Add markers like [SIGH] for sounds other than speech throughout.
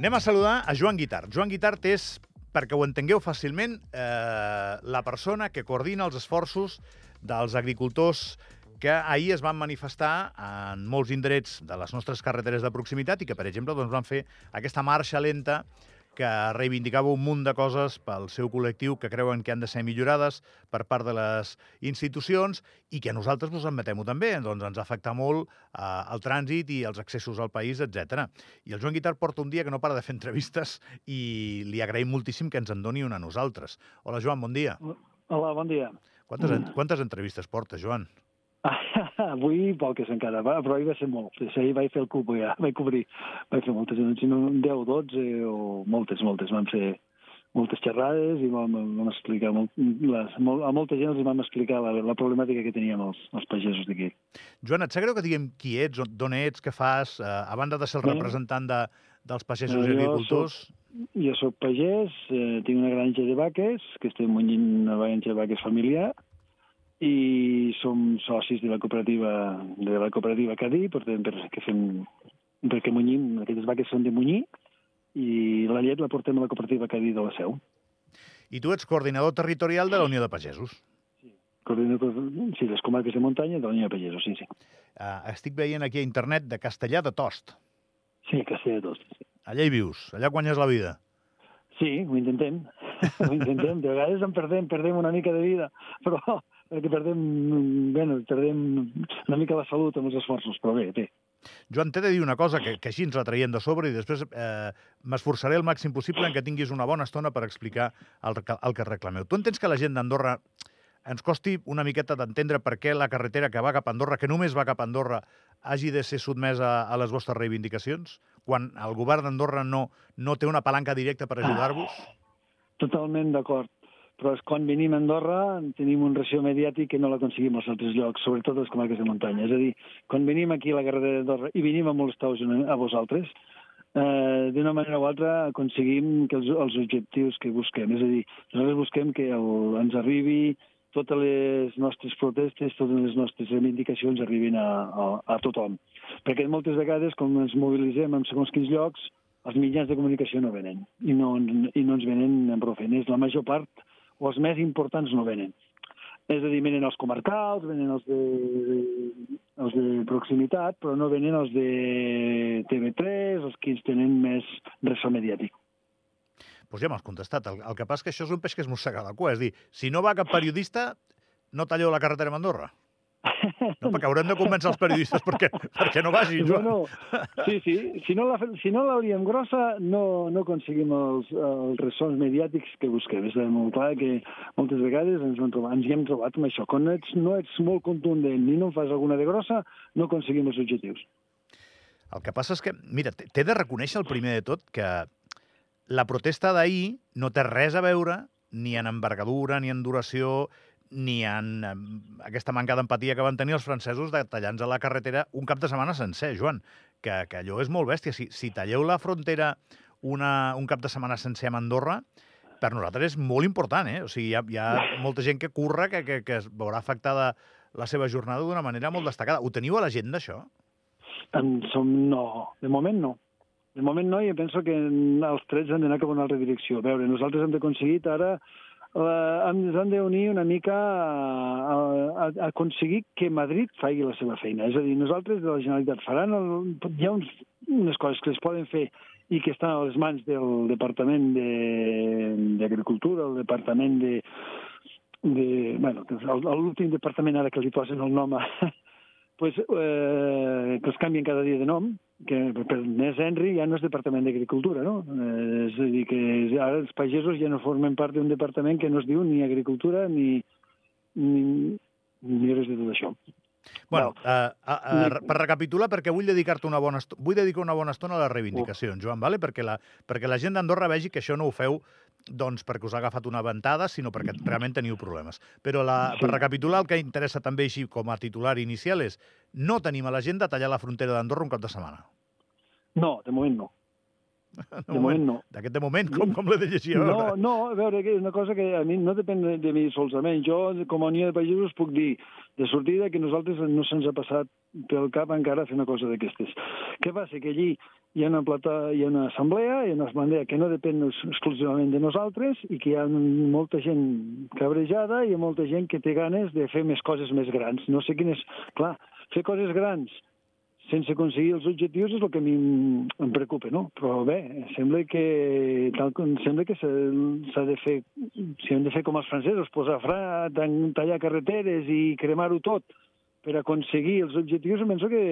Anem a saludar a Joan Guitart. Joan Guitart és, perquè ho entengueu fàcilment, eh, la persona que coordina els esforços dels agricultors que ahir es van manifestar en molts indrets de les nostres carreteres de proximitat i que, per exemple, doncs, van fer aquesta marxa lenta que reivindicava un munt de coses pel seu col·lectiu que creuen que han de ser millorades per part de les institucions i que nosaltres ens admetem-ho també. Doncs ens afecta molt eh, el trànsit i els accessos al país, etc. I el Joan Guitart porta un dia que no para de fer entrevistes i li agraïm moltíssim que ens en doni una a nosaltres. Hola, Joan, bon dia. Hola, bon dia. Quantes, quantes entrevistes porta, Joan? [LAUGHS] Avui poques encara, va, però ahir va ser molt. Ahir vaig fer el cub, ja, vaig cobrir, vaig fer moltes, no 10 o 12 o moltes, moltes. Vam fer moltes xerrades i vam, vam explicar molt, les, molt, a molta gent els vam explicar la, la problemàtica que teníem els, els pagesos d'aquí. Joan, et sap greu que diguem qui ets, d'on ets, què fas, eh, a banda de ser el Bé. representant de, dels pagesos i agricultors? Jo sóc pagès, eh, tinc una granja de vaques, que estem munyint una granja de vaques familiar, i som socis de la cooperativa de la cooperativa Cadí, per tant, perquè fem perquè munyim, aquestes vaques són de munyir, i la llet la portem a la cooperativa Cadí de la Seu. I tu ets coordinador territorial de la Unió de Pagesos. Coordinador, sí, les comarques de muntanya de la Unió de Pagesos, sí, sí. Uh, estic veient aquí a internet de Castellà de Tost. Sí, Castella de Tots. Allà hi vius, allà guanyes la vida. Sí, ho intentem. [LAUGHS] ho intentem. De vegades en perdem, perdem una mica de vida, però perquè perdem, bueno, perdem una mica la salut amb els esforços, però bé, bé. Joan, t'he de dir una cosa que, que així ens la traiem de sobre i després eh, m'esforçaré el màxim possible en que tinguis una bona estona per explicar el, que- el que reclameu. Tu entens que la gent d'Andorra ens costi una miqueta d'entendre per què la carretera que va cap a Andorra, que només va cap a Andorra, hagi de ser sotmesa a les vostres reivindicacions? Quan el govern d'Andorra no, no té una palanca directa per ajudar-vos? Totalment d'acord. Però és quan venim a Andorra tenim un ració mediàtic que no l'aconseguim als altres llocs, sobretot a les comarques de muntanya. És a dir, quan venim aquí a la carretera d'Andorra i venim a molestar-vos a vosaltres, eh, d'una manera o altra aconseguim que els, els objectius que busquem. És a dir, nosaltres busquem que el, ens arribi totes les nostres protestes, totes les nostres reivindicacions arribin a, a, a tothom. Perquè moltes vegades, com ens mobilitzem en segons quins llocs, els mitjans de comunicació no venen i no, i no ens venen en prou feines. La major part, els més importants, no venen. És a dir, venen els comarcals, venen els de, els de proximitat, però no venen els de TV3, els que tenen més ressò mediàtic. Doncs ja m'has contestat. El, el que passa és que això és un peix que es mossega la cua. És dir, si no va cap periodista, no talleu la carretera amb Andorra. No, perquè haurem de convèncer els periodistes perquè, perquè no vagin, Joan. Bueno, sí, sí. Si no la, si no l'hauríem grossa, no, no aconseguim els, els ressons mediàtics que busquem. És molt clar que moltes vegades ens, hem trobat, ens hi hem trobat amb això. Quan no ets, no ets molt contundent ni no en fas alguna de grossa, no aconseguim els objectius. El que passa és que, mira, t'he de reconèixer el primer de tot que la protesta d'ahir no té res a veure ni en envergadura, ni en duració, ni en aquesta manca d'empatia que van tenir els francesos de tallar-nos a la carretera un cap de setmana sencer, Joan, que, que allò és molt bèstia. Si, si talleu la frontera una, un cap de setmana sencer amb Andorra, per nosaltres és molt important, eh? O sigui, hi ha, hi ha molta gent que curra que, que, que es veurà afectada la seva jornada d'una manera molt destacada. Ho teniu a l'agenda, això? En som, no, de moment no. De moment no, i penso que els trets han d'anar cap a una altra direcció. A veure, nosaltres hem aconseguit ara eh, ens han d'unir una mica a, a, a aconseguir que Madrid faci la seva feina. És a dir, nosaltres de la Generalitat faran... El, hi ha uns, unes coses que es poden fer i que estan a les mans del Departament de- d'Agricultura, el Departament de... de bueno, l'últim departament ara que li posen el nom a, pues, eh, que els canvien cada dia de nom, que per més Henry ja no és Departament d'Agricultura, no? Eh, és a dir, que ara els pagesos ja no formen part d'un departament que no es diu ni Agricultura ni, ni, ni res de tot això. Bueno, No. uh, uh, uh, per recapitular, perquè vull dedicar-te una bona estona, vull dedicar una bona estona a les reivindicacions, Joan, vale? perquè, la, perquè la gent d'Andorra vegi que això no ho feu doncs perquè us ha agafat una ventada, sinó perquè [CLEARS THROAT] realment teniu problemes. Però la, Sí. per recapitular, el que interessa també així com a titular inicial és no tenim a l'agenda tallar la frontera d'Andorra un cap de setmana. No, de moment no. [LAUGHS] De moment no. D'aquest de moment, com, com l'he de llegir? No, veure? no, a veure, que és una cosa que a mi no depèn de, de mi solament. Jo, com a Unió de Pagesos, puc dir de sortida que nosaltres no se'ns ha passat pel cap encara fer una cosa d'aquestes. Què passa? Que allí hi ha una, plata, hi ha una assemblea, hi ha una assemblea que no depèn ex- exclusivament de nosaltres i que hi ha molta gent cabrejada i hi ha molta gent que té ganes de fer més coses més grans. No sé quines... Clar, fer coses grans sense aconseguir els objectius és el que a mi em preocupa, no? Però bé, sembla que, tal com, sembla que s'ha de fer, si hem de fer com els francesos, posar fra, tan- tallar carreteres i cremar-ho tot per aconseguir els objectius, penso que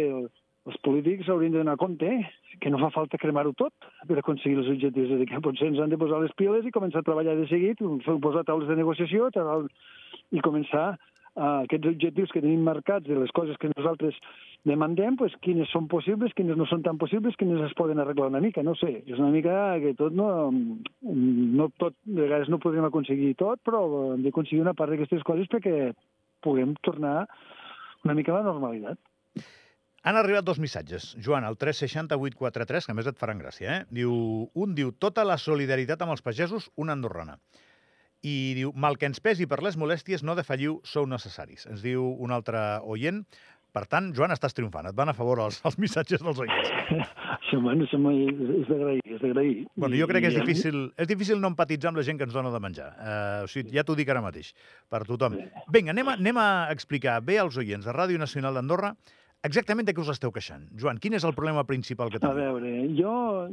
els polítics haurien de donar compte eh? que no fa falta cremar-ho tot per aconseguir els objectius. És a dir, que potser ens han de posar les piles i començar a treballar de seguit, posar taules de negociació i començar a aquests objectius que tenim marcats de les coses que nosaltres demandem, pues, quines són possibles, quines no són tan possibles, quines es poden arreglar una mica, no sé. És una mica que tot no... no tot, de vegades no podrem aconseguir tot, però hem d'aconseguir una part d'aquestes coses perquè puguem tornar una mica a la normalitat. Han arribat dos missatges. Joan, el 36843, que a més et faran gràcia, eh? Diu, un diu, tota la solidaritat amb els pagesos, una andorrana. I diu, mal que ens pesi per les molèsties, no defalliu, sou necessaris. Ens diu un altre oient. Per tant, Joan, estàs triomfant. Et van a favor els, els missatges dels oients. [LAUGHS] Això, bueno, és d'agrair, és d'agrair. Bueno, jo crec que és difícil, és difícil no empatitzar amb la gent que ens dona de menjar. Uh, o sigui, ja t'ho dic ara mateix, per tothom. Vinga, anem a, anem a explicar bé als oients de Ràdio Nacional d'Andorra exactament de què us esteu queixant. Joan, quin és el problema principal que A teniu? veure, jo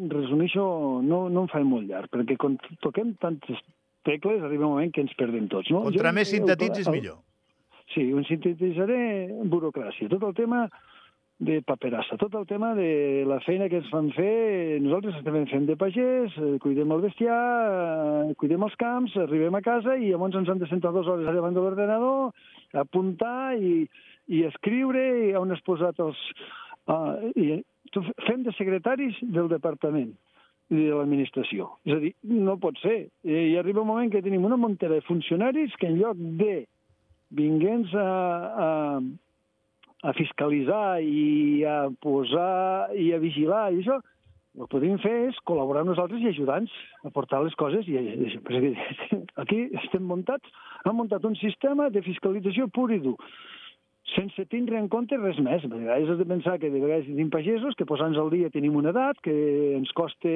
resumeixo, no, no em faig molt llarg, perquè quan toquem tantes tecles arriba un moment que ens perdem tots. No? Contra Jo- més sintetitzis, el- millor. Sí, ho sintetitzaré burocràcia. Tot el tema de paperassa, tot el tema de la feina que ens fan fer, nosaltres estem fent de pagès, eh, cuidem el bestiar, eh, cuidem els camps, arribem a casa i llavors ens han de sentar dues hores davant de l'ordenador, apuntar i, i escriure i on has posat els... Uh, i, tu, fem de secretaris del departament i de l'administració. És a dir, no pot ser. I, I arriba un moment que tenim una muntera de funcionaris que en lloc de vinguents a, a, a fiscalitzar i a posar i a vigilar i això, el que podem fer és col·laborar nosaltres i ajudar-nos a portar les coses. I, aquí estem muntats, han muntat un sistema de fiscalització pur i dur sense tindre en compte res més. De vegades has de pensar que de vegades tenim pagesos, que posant-nos al dia tenim una edat, que ens costa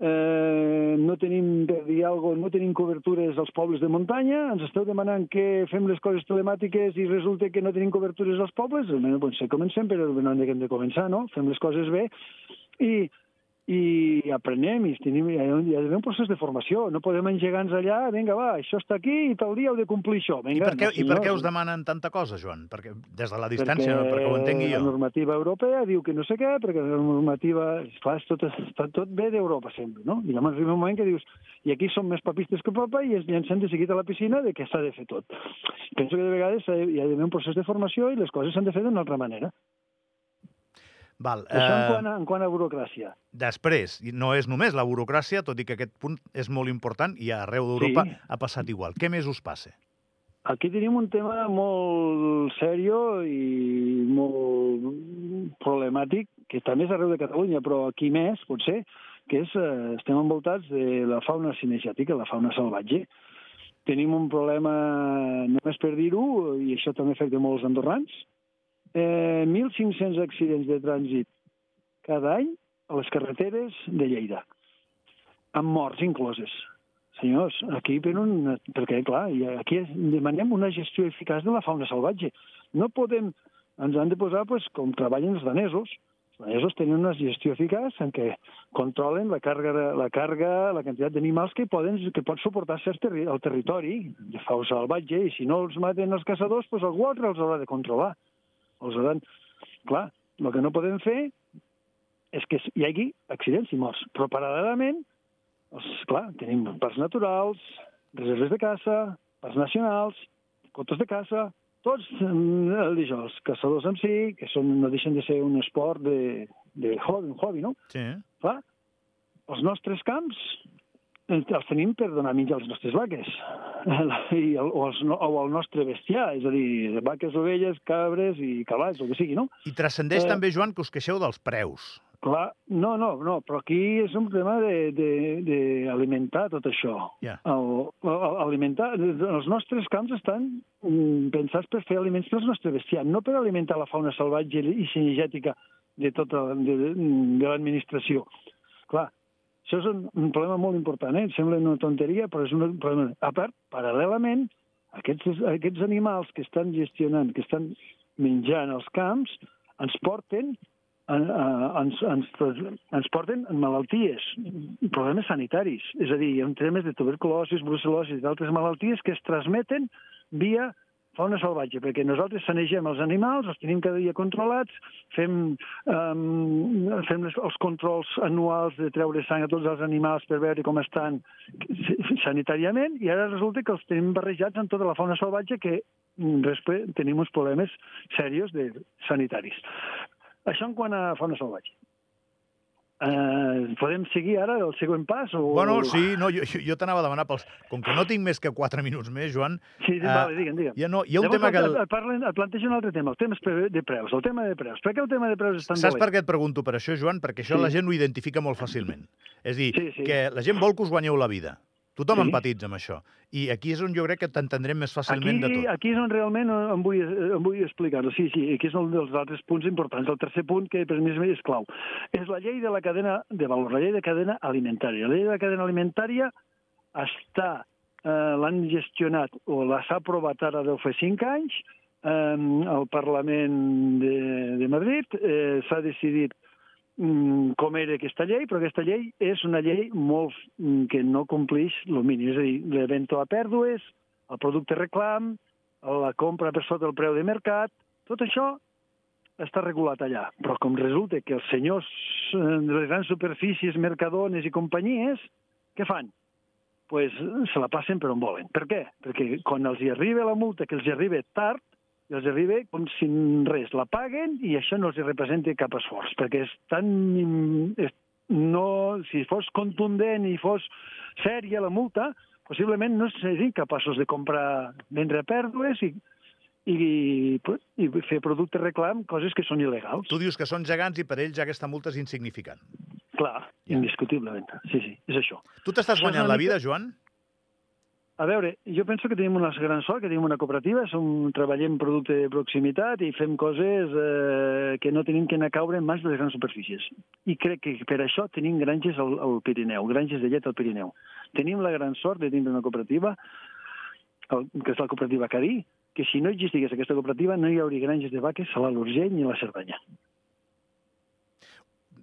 eh, no tenim, per dir cosa, no tenim cobertures als pobles de muntanya, ens esteu demanant que fem les coses telemàtiques i resulta que no tenim cobertures als pobles, almenys doncs, comencem, però no hem de començar, no? Fem les coses bé i, i aprenem i tenim, hi ha, hi ha d'haver un procés de formació. No podem engegar-nos allà, vinga, va, això està aquí i tal dia heu de complir això. I Vinga, per, què, no, I per què us demanen tanta cosa, Joan? Perquè des de la distància, perquè, perquè ho entengui la jo. normativa europea diu que no sé què, perquè la normativa... Clar, tot, està tot bé d'Europa sempre, no? I llavors arriba un moment que dius i aquí som més papistes que papa i ens llancem de seguit a la piscina de què s'ha de fer tot. Penso que de vegades hi ha d'haver un procés de formació i les coses s'han de fer d'una altra manera. Val, Això en eh, quant, a, en quant a burocràcia. després, no és només la burocràcia, tot i que aquest punt és molt important i arreu d'Europa Sí. ha passat igual. Què més us passa? Aquí tenim un tema molt serio i molt problemàtic, que també és arreu de Catalunya, però aquí més, potser, que és, eh, estem envoltats de la fauna cinegètica, la fauna salvatge. Tenim un problema, només per dir-ho, i això també afecta molts andorrans, eh, 1.500 accidents de trànsit cada any a les carreteres de Lleida, amb morts incloses. Senyors, aquí per un... Perquè, clar, aquí demanem una gestió eficaç de la fauna salvatge. No podem... Ens han de posar, pues, com treballen els danesos. Els danesos tenen una gestió eficaç en què controlen la càrrega, la, càrrega, la quantitat d'animals que poden que pot suportar cert terri el territori de fauna salvatge, i si no els maten els caçadors, pues algú altre els haurà de controlar. Els hauran... Clar, el que no podem fer és que hi hagi accidents i morts, però paral·lelament els, clar, tenim parcs naturals, reserves de caça, parcs nacionals, cotes de caça, tots, eh, això, els caçadors en si, que són, no deixen de ser un esport de, de hobby, un hobby, no? Sí? Clar, els nostres camps els tenim per donar menjar a les nostres vaques [LAUGHS] I el, o, els, o el nostre bestiar, és a dir, vaques, ovelles, cabres i cavalls, el que sigui, no? I transcendeix Eh. també, Joan, que us queixeu dels preus. Clar, no, no, no, però aquí és un tema d'alimentar tot això. Ja. El, el, alimentar, els nostres camps estan mm, pensats per fer aliments pel nostre bestiar, no per alimentar la fauna salvatge i cinegètica de tota de, de, de l'administració. Clar, això és un, un problema molt important, eh? Sembla una tonteria, però és un problema. A part, paral·lelament, aquests, aquests animals que estan gestionant, que estan menjant els camps, ens porten ens, ens, ens porten en malalties, problemes sanitaris. És a dir, hi ha temes de tuberculosis, brucel·losi i d'altres malalties que es transmeten via fauna salvatge, perquè nosaltres sanegem els animals, els tenim cada dia controlats, fem, um, fem les, els controls anuals de treure sang a tots els animals per veure com estan sanitàriament, i ara resulta que els tenim barrejats amb tota la fauna salvatge que després tenim uns problemes serios de sanitaris. Això en quant a fauna salvatge. Uh, podem seguir ara el següent pas? O... Bueno, sí, no, jo, jo t'anava a demanar pels... Com que no tinc més que 4 minuts més, Joan... Sí, sí uh, vale, digue'm, digue'm. Ja no, hi ha un Llavors, tema que... El... Parlen, et plantejo un altre tema, el tema de preus, el tema de preus. Per què el tema de preus és tan Saps dolent? per què et pregunto per això, Joan? Perquè això Sí. la gent ho identifica molt fàcilment. És dir, Sí, sí. que la gent vol que us guanyeu la vida. Tothom Sí. empatitza amb això. I aquí és on jo crec que t'entendrem més Aquí, fàcilment de tot. aquí és on realment em vull, em vull explicar-ho. Sí, sí, aquí és un dels altres punts importants. El tercer punt, que per mi és, clau, és la llei de la cadena de valor, la llei de cadena alimentària. La llei de la cadena alimentària està, eh, l'han gestionat, o la s'ha aprovat ara deu fer cinc anys, eh, al Parlament de, de Madrid, eh, s'ha decidit mm, com era aquesta llei, però aquesta llei és una llei molt mm, que no compleix el mínim, és a dir, l'evento a pèrdues, el producte reclam, la compra per sota del preu de mercat, tot això està regulat allà. Però com resulta que els senyors eh, de les grans superfícies, mercadones i companyies, què fan? pues se la passen per on volen. Per què? Perquè quan els hi arriba la multa, que els hi arriba tard, i els arriba com si res. La paguen i això no els representa cap esforç, perquè és tan... És, no, si fos contundent i fos sèria la multa, possiblement no serien capaços de comprar, vendre pèrdues i, i, i fer productes reclam, coses que són il·legals. Tu dius que són gegants i per ells aquesta multa és insignificant. Clar, Ja. indiscutiblement. Sí, sí, és això. Tu t'estàs guanyant la vida, Joan? A veure, jo penso que tenim una gran sort, que tenim una cooperativa, som, treballem producte de proximitat i fem coses eh, que no tenim que anar a caure en mans de les grans superfícies. I crec que per això tenim granges al, al Pirineu, granges de llet al Pirineu. Tenim la gran sort de tindre una cooperativa, el, que és la cooperativa Cadí, que si no existís aquesta cooperativa no hi hauria granges de vaques a l'Alt Urgell ni a la Cerdanya.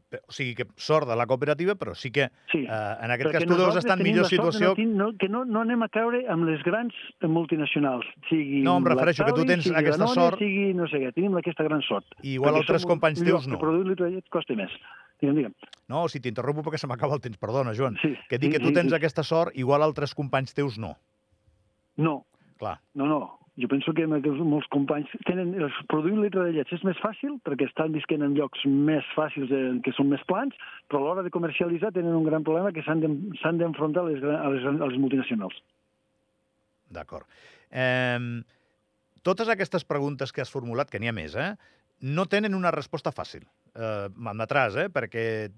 O sigui, que sort de la cooperativa, però sí que Sí. eh, en aquest cas tu deus estar en millor situació... Que no, que no, no anem a caure amb les grans multinacionals, sigui No, em refereixo que tu tens sigui aquesta Danone, sort- sigui no sé què, tenim aquesta gran sort. I igual altres companys teus no. Que produir un litre de llet costa més. Digue'm, digue'm. No, si t'interrompo perquè se m'acaba el temps, perdona, Joan. Sí, Que dic sí, que tu sí, tens sí. aquesta sort, igual altres companys teus no. No, Clar. no, no. Jo penso que que molts companys tenen... els- Produir un litre de llet és més fàcil perquè estan visquent en llocs més fàcils, eh, que són més plans, però a l'hora de comercialitzar tenen un gran problema que s'han d'en- s'han d'enfrontar a, les, a, les, a les multinacionals. D'acord. Eh, totes aquestes preguntes que has formulat, que n'hi ha més, eh, no tenen una resposta fàcil. Eh, M'admetràs, eh, perquè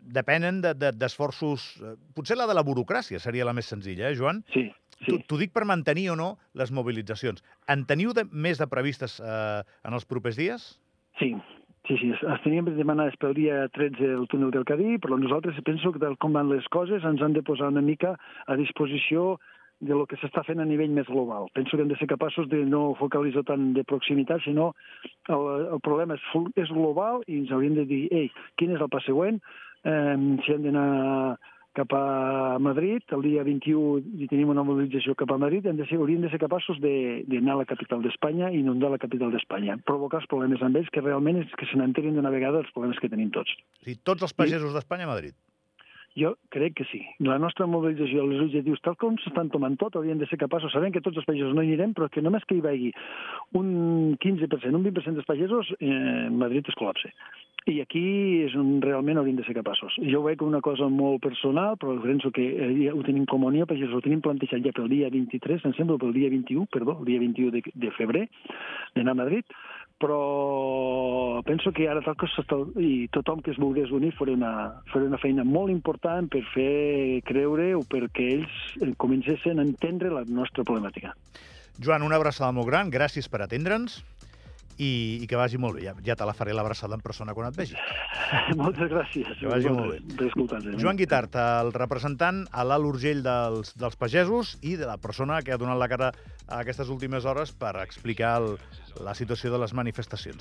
depenen de- de- d'esforços... De, potser la de la burocràcia seria la més senzilla, eh, Joan? Sí, sí. T'ho dic per mantenir o no les mobilitzacions. En teniu de, més de previstes eh, en els propers dies? Sí, sí, sí. Es, teníem demanades pel dia 13 el túnel del Cadí, però nosaltres penso que tal com van les coses ens han de posar una mica a disposició de lo que s'està fent a nivell més global. Penso que hem de ser capaços de no focalitzar tant de proximitat, sinó el, el problema és, és global i ens hauríem de dir, ei, quin és el pas següent? Eh, si hem d'anar cap a Madrid, el dia 21 i tenim una mobilització cap a Madrid, hem de ser, hauríem de ser capaços d'anar a la capital d'Espanya i inundar la capital d'Espanya, provocar els problemes amb ells, que realment és que se n'enterin d'una vegada els problemes que tenim tots. O sigui, tots els pagesos d'Espanya a Madrid. Jo crec que sí. La nostra mobilització, els objectius, tal com s'estan tomant tot, haurien de ser capaços, sabem que tots els pagesos no hi anirem, però que només que hi vagi un 15%, un 20% dels pagesos, eh, Madrid es col·lapse. I aquí és on realment hauríem de ser capaços. Jo ho veig una cosa molt personal, però penso que eh, ho tenim com a Unió Pagès, ho tenim plantejat ja pel dia 23, em sembla, pel dia 21, perdó, el dia 21 de, de febrer, d'anar a Madrid, però penso que ara toca i tothom que es volgués unir farà una, farà una feina molt important per fer creure o perquè ells eh, comencessin a entendre la nostra problemàtica. Joan, una abraçada molt gran, gràcies per atendre'ns i, i que vagi molt bé. Ja, ja te la faré l'abraçada en persona quan et vegi. [LAUGHS] Moltes gràcies. Que vagi molt bé. Eh? Joan Guitart, el representant a l'Alt Urgell dels, dels pagesos i de la persona que ha donat la cara a aquestes últimes hores per explicar el, la situació de les manifestacions.